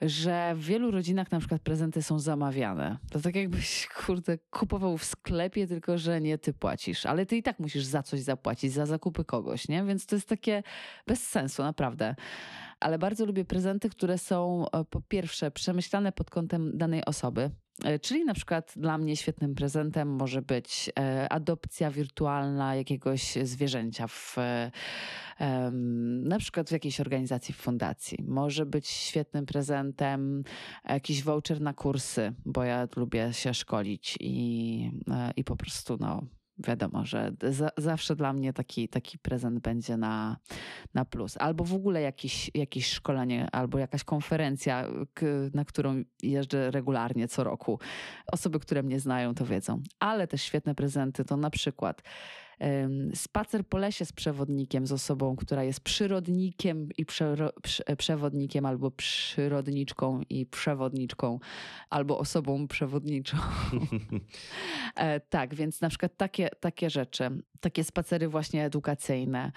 że w wielu rodzinach na przykład prezenty są zamawiane. To tak jakbyś, kurde, kupował w sklepie, tylko że nie ty płacisz, ale ty i tak musisz za coś zapłacić, za zakupy kogoś, nie? Więc to jest takie bez sensu, naprawdę. Ale bardzo lubię prezenty, które są e, po pierwsze przemyślane pod kątem danej osoby, czyli na przykład dla mnie świetnym prezentem może być e, adopcja wirtualna jakiegoś zwierzęcia w, na przykład w jakiejś organizacji, w fundacji. Może być świetnym prezentem jakiś voucher na kursy, bo ja lubię się szkolić i, e, i po prostu no, wiadomo, że za, zawsze dla mnie taki, taki prezent będzie na, na plus. Albo w ogóle jakiś, jakieś szkolenie, albo jakaś konferencja, na którą jeżdżę regularnie co roku. Osoby, które mnie znają, to wiedzą. Ale też świetne prezenty to na przykład spacer po lesie z przewodnikiem, z osobą, która jest przyrodnikiem i przewodnikiem, albo przyrodniczką i przewodniczką, albo osobą przewodniczą. E, tak, więc na przykład takie, takie rzeczy, takie spacery właśnie edukacyjne.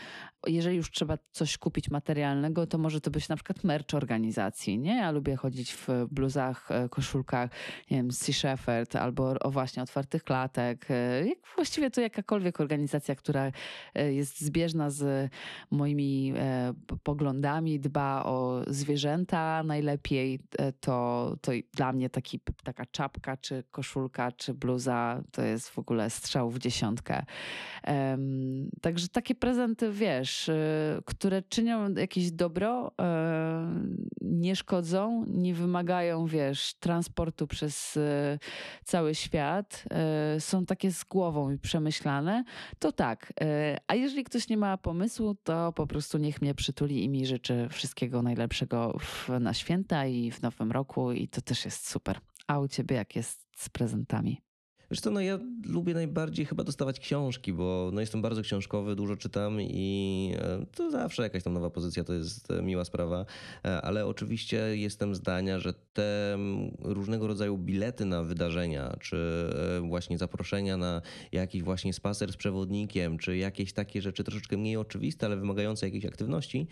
Jeżeli już trzeba coś kupić materialnego, to może to być na przykład merch organizacji, nie? Ja lubię chodzić w bluzach, e, koszulkach, nie wiem, Sea Shepherd albo o właśnie otwartych klatek. E, właściwie to jakakolwiek organizacja organizacja, która e, jest zbieżna z moimi e, poglądami, dba o zwierzęta najlepiej, e, to, to dla mnie taki, taka czapka, czy koszulka, czy bluza to jest w ogóle strzał w dziesiątkę. Także takie prezenty, wiesz, które czynią jakieś dobro, nie szkodzą, nie wymagają, wiesz, transportu przez cały świat, są takie z głową i przemyślane, to tak. E, a jeżeli ktoś nie ma pomysłu, to po prostu niech mnie przytuli i mi życzy wszystkiego najlepszego w, na święta i w nowym roku i to też jest super. A u ciebie jak jest z prezentami? Wiesz co, no ja lubię najbardziej chyba dostawać książki, bo no jestem bardzo książkowy, dużo czytam i e, to zawsze jakaś tam nowa pozycja to jest e, miła sprawa, e, ale oczywiście jestem zdania, że te różnego rodzaju bilety na wydarzenia, czy właśnie zaproszenia na jakiś właśnie spacer z przewodnikiem, czy jakieś takie rzeczy troszeczkę mniej oczywiste, ale wymagające jakiejś aktywności,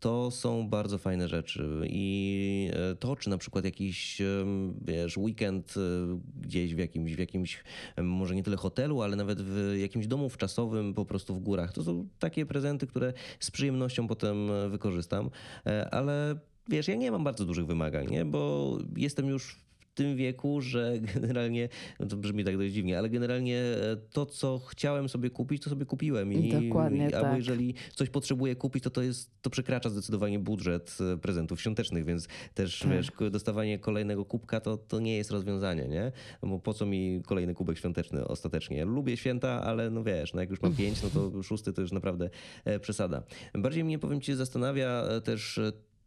to są bardzo fajne rzeczy. I to, czy na przykład jakiś wiesz, weekend gdzieś w jakimś, w jakimś może nie tyle hotelu, ale nawet w jakimś domu wczasowym po prostu w górach. To są takie prezenty, które z przyjemnością potem wykorzystam, e, ale wiesz, ja nie mam bardzo dużych wymagań, nie? bo jestem już tym wieku, że generalnie, no to brzmi tak dość dziwnie, ale generalnie e, to, co chciałem sobie kupić, to sobie kupiłem. I, Dokładnie i, albo tak. jeżeli coś potrzebuję kupić, to to jest, to przekracza zdecydowanie budżet e, prezentów świątecznych, więc też tak. wiesz, dostawanie kolejnego kubka to, to nie jest rozwiązanie, nie? Bo po co mi kolejny kubek świąteczny ostatecznie? Lubię święta, ale no wiesz, no jak już mam pięć, no to szósty to już naprawdę e, przesada. Bardziej mnie, powiem ci, zastanawia też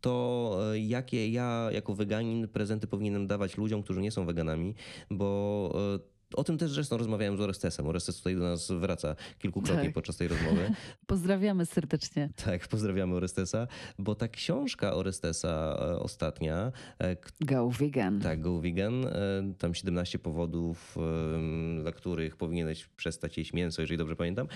to e, jakie ja jako weganin prezenty powinienem dawać ludziom, którzy nie są weganami, bo e, o tym też zresztą rozmawiałem z Orestesem. Orestes tutaj do nas wraca kilkukrotnie tak. podczas tej rozmowy. Pozdrawiamy serdecznie. Tak, pozdrawiamy Orestesa, bo ta książka Orestesa e, ostatnia... Go Vegan. Tak, Go Vegan. Tam 17 powodów, dla których powinieneś przestać jeść mięso, jeżeli dobrze pamiętam.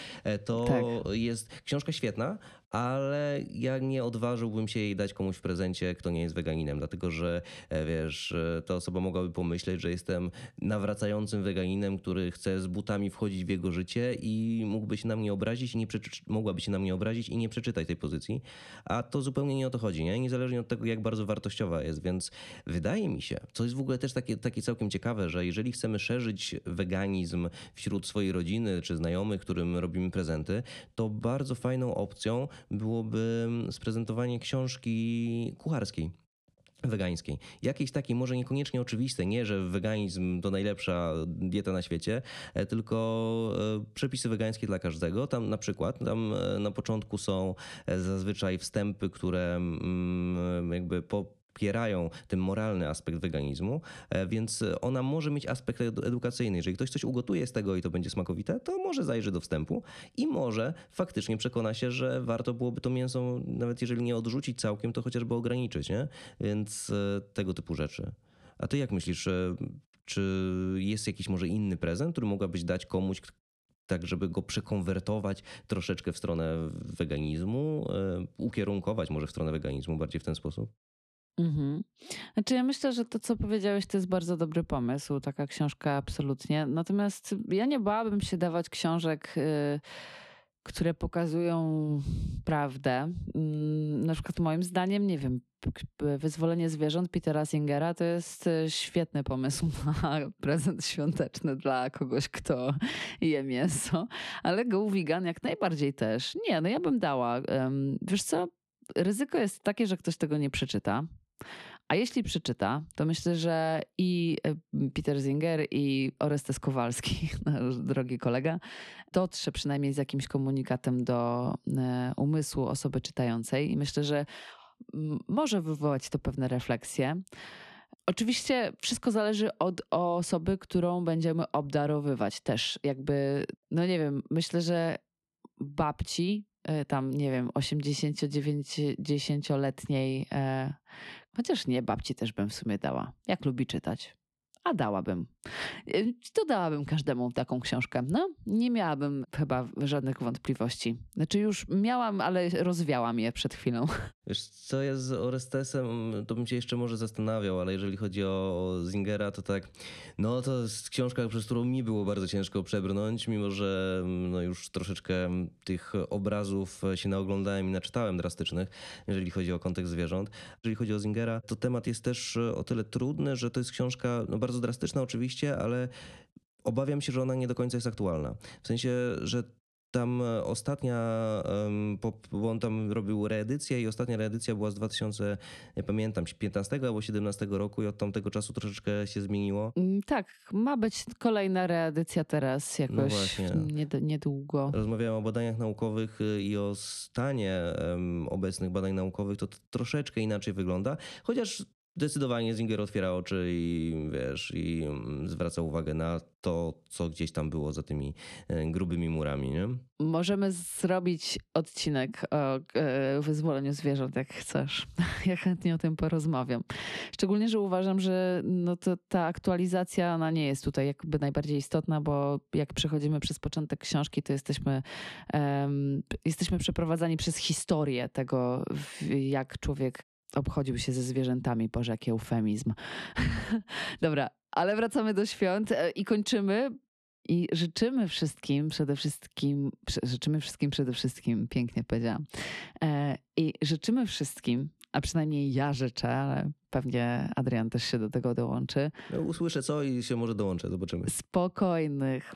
To tak. jest książka świetna, ale ja nie odważyłbym się jej dać komuś w prezencie, kto nie jest weganinem, dlatego że e, wiesz, e, ta osoba mogłaby pomyśleć, że jestem nawracającym weganinem, który chce z butami wchodzić w jego życie i mógłby się na mnie obrazić i nie przeczy- mogłaby się na mnie obrazić i nie przeczytać tej pozycji, a to zupełnie nie o to chodzi, nie? Niezależnie od tego, jak bardzo wartościowa jest, więc wydaje mi się, co jest w ogóle też takie, takie całkiem ciekawe, że jeżeli chcemy szerzyć weganizm wśród swojej rodziny czy znajomych, którym robimy prezenty, to bardzo fajną opcją byłoby sprezentowanie książki kucharskiej wegańskiej. Jakiejś takiej, może niekoniecznie oczywiste, nie, że weganizm to najlepsza dieta na świecie, e, tylko e, przepisy wegańskie dla każdego. Tam na przykład, tam e, na początku są zazwyczaj wstępy, które mm, jakby po wspierają ten moralny aspekt weganizmu, e, więc ona może mieć aspekt edukacyjny. Jeżeli ktoś coś ugotuje z tego i to będzie smakowite, to może zajrzy do wstępu i może faktycznie przekona się, że warto byłoby to mięso, nawet jeżeli nie odrzucić całkiem, to chociażby ograniczyć, nie? Więc e, tego typu rzeczy. A ty jak myślisz, e, czy jest jakiś może inny prezent, który mogłabyś dać komuś, tak żeby go przekonwertować troszeczkę w stronę weganizmu, ukierunkować może w stronę weganizmu bardziej w ten sposób? Mhm. Znaczy ja myślę, że to, co powiedziałeś, to jest bardzo dobry pomysł, taka książka absolutnie. Natomiast ja nie bałabym się dawać książek, y, które pokazują prawdę. Mm, na przykład moim zdaniem, nie wiem, Wyzwolenie zwierząt Petera Singera to jest y, świetny pomysł na prezent świąteczny dla kogoś, kto je mięso, ale Go Vegan jak najbardziej też. Nie, no ja bym dała. Wiesz co, ryzyko jest takie, że ktoś tego nie przeczyta. A jeśli przeczyta, to myślę, że i e, Peter Zinger, i Orestes Kowalski, nasz drogi kolega, dotrze przynajmniej z jakimś komunikatem do e, umysłu osoby czytającej. I myślę, że może wywołać to pewne refleksje. Oczywiście wszystko zależy od osoby, którą będziemy obdarowywać też. Jakby, no nie wiem, myślę, że babci E, tam, nie wiem, 80-90-letniej, e, chociaż nie, babci też bym w sumie dała, jak lubi czytać a dałabym. Dodałabym każdemu taką książkę. No, nie miałabym chyba żadnych wątpliwości. Znaczy już miałam, ale rozwiałam je przed chwilą. Wiesz, co jest z Orestesem, to bym się jeszcze może zastanawiał, ale jeżeli chodzi o Zingera, to tak, no to jest książka, przez którą mi było bardzo ciężko przebrnąć, mimo że no już troszeczkę tych obrazów się naoglądałem i naczytałem drastycznych, jeżeli chodzi o kontekst zwierząt. Jeżeli chodzi o Zingera, to temat jest też o tyle trudny, że to jest książka no, bardzo drastyczna oczywiście, ale obawiam się, że ona nie do końca jest aktualna. W sensie, że tam ostatnia, bo on tam robił reedycję i ostatnia reedycja była z 2000, nie pamiętam, 15 albo 17 roku i od tamtego czasu troszeczkę się zmieniło. Mm, tak, ma być kolejna reedycja teraz jakoś no niedługo. Rozmawiałem o badaniach naukowych y, i o stanie obecnych badań naukowych, to troszeczkę inaczej wygląda, chociaż zdecydowanie Zinger otwiera oczy i wiesz, i mm, zwraca uwagę na to, co gdzieś tam było za tymi e, grubymi murami, nie? Możemy zrobić odcinek o e, wyzwoleniu zwierząt, jak chcesz. Ja chętnie o tym porozmawiam. Szczególnie, że uważam, że no to ta aktualizacja ona nie jest tutaj jakby najbardziej istotna, bo jak przechodzimy przez początek książki, to jesteśmy, um, jesteśmy przeprowadzani przez historię tego, jak człowiek obchodził się ze zwierzętami. Boże, jaki eufemizm. Dobra, ale wracamy do świąt e, i kończymy. I życzymy wszystkim przede wszystkim, życzymy wszystkim przede wszystkim, pięknie powiedziałam, e, i życzymy wszystkim, a przynajmniej ja życzę, ale pewnie Adrian też się do tego dołączy. No, usłyszę co i się może dołączę, zobaczymy. Spokojnych,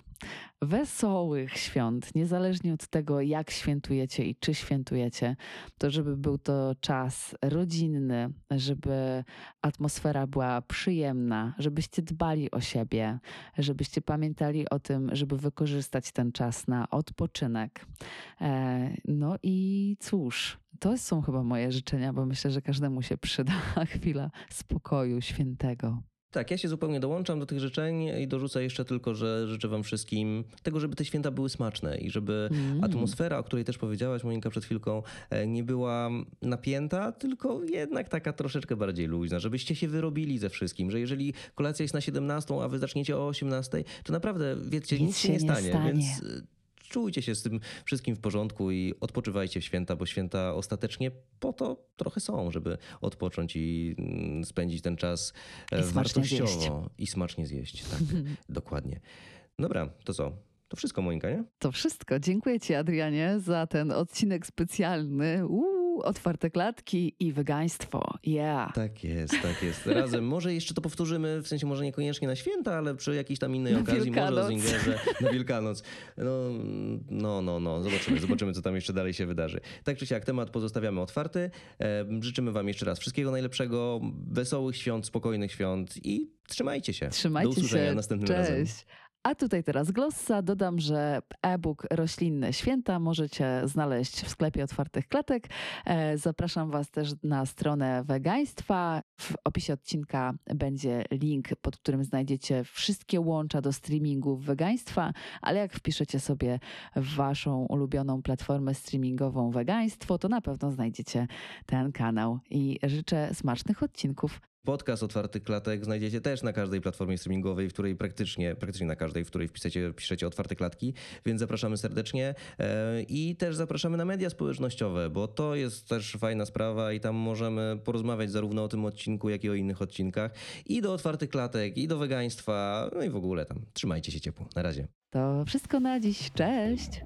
wesołych świąt, niezależnie od tego, jak świętujecie i czy świętujecie, to żeby był to czas rodzinny, żeby atmosfera była przyjemna, żebyście dbali o siebie, żebyście pamiętali o tym, żeby wykorzystać ten czas na odpoczynek. E, no i cóż, to są chyba moje życzenia, bo myślę, że każdemu się przyda chwila spokoju świętego. Tak, ja się zupełnie dołączam do tych życzeń i dorzucę jeszcze tylko, że życzę Wam wszystkim tego, żeby te święta były smaczne i żeby mm. atmosfera, o której też powiedziałaś, Monika, przed chwilką, e, nie była napięta, tylko jednak taka troszeczkę bardziej luźna, żebyście się wyrobili ze wszystkim, że jeżeli kolacja jest na 17, a Wy zaczniecie o 18, to naprawdę, wiecie, nic, nic się nie stanie, stanie. więc czujcie się z tym wszystkim w porządku i odpoczywajcie w święta, bo święta ostatecznie po to trochę są, żeby odpocząć i mm, spędzić ten czas e, I wartościowo i smacznie zjeść. Tak, dokładnie. Dobra, to co? To wszystko, Monika, nie? To wszystko. Dziękuję Ci, Adrianie, za ten odcinek specjalny. Uuu, otwarte klatki i wegaństwo. Yeah. Tak jest, tak jest. Razem. Może jeszcze to powtórzymy, w sensie może niekoniecznie na święta, ale przy jakiejś tam innej Na okazji, może o Wielkanoc. Zingerze, na Wielkanoc. No, no, no, no, zobaczymy, zobaczymy, co tam jeszcze dalej się wydarzy. Tak czy siak, temat pozostawiamy otwarty. Życzymy wam jeszcze raz wszystkiego najlepszego, wesołych świąt, spokojnych świąt i trzymajcie się. Trzymajcie Do usłyszenia się. następnym Cześć. razem. A tutaj teraz glossa. Dodam, że e-book Roślinne Święta możecie znaleźć w sklepie otwartych klatek. E, Zapraszam Was też na stronę wegaństwa. W opisie odcinka będzie link, pod którym znajdziecie wszystkie łącza do streamingów wegaństwa, ale jak wpiszecie sobie w Waszą ulubioną platformę streamingową wegaństwo, to na pewno znajdziecie ten kanał. I życzę smacznych odcinków. Podcast Otwartych Klatek znajdziecie też na każdej platformie streamingowej, w której praktycznie, praktycznie na każdej, w której wpiszecie, piszecie Otwarte Klatki, więc zapraszamy serdecznie E, i też zapraszamy na media społecznościowe, bo to jest też fajna sprawa i tam możemy porozmawiać zarówno o tym odcinku, jak i o innych odcinkach i do Otwartych Klatek, i do wegaństwa, no i w ogóle tam. Trzymajcie się ciepło. Na razie. To wszystko na dziś. Cześć!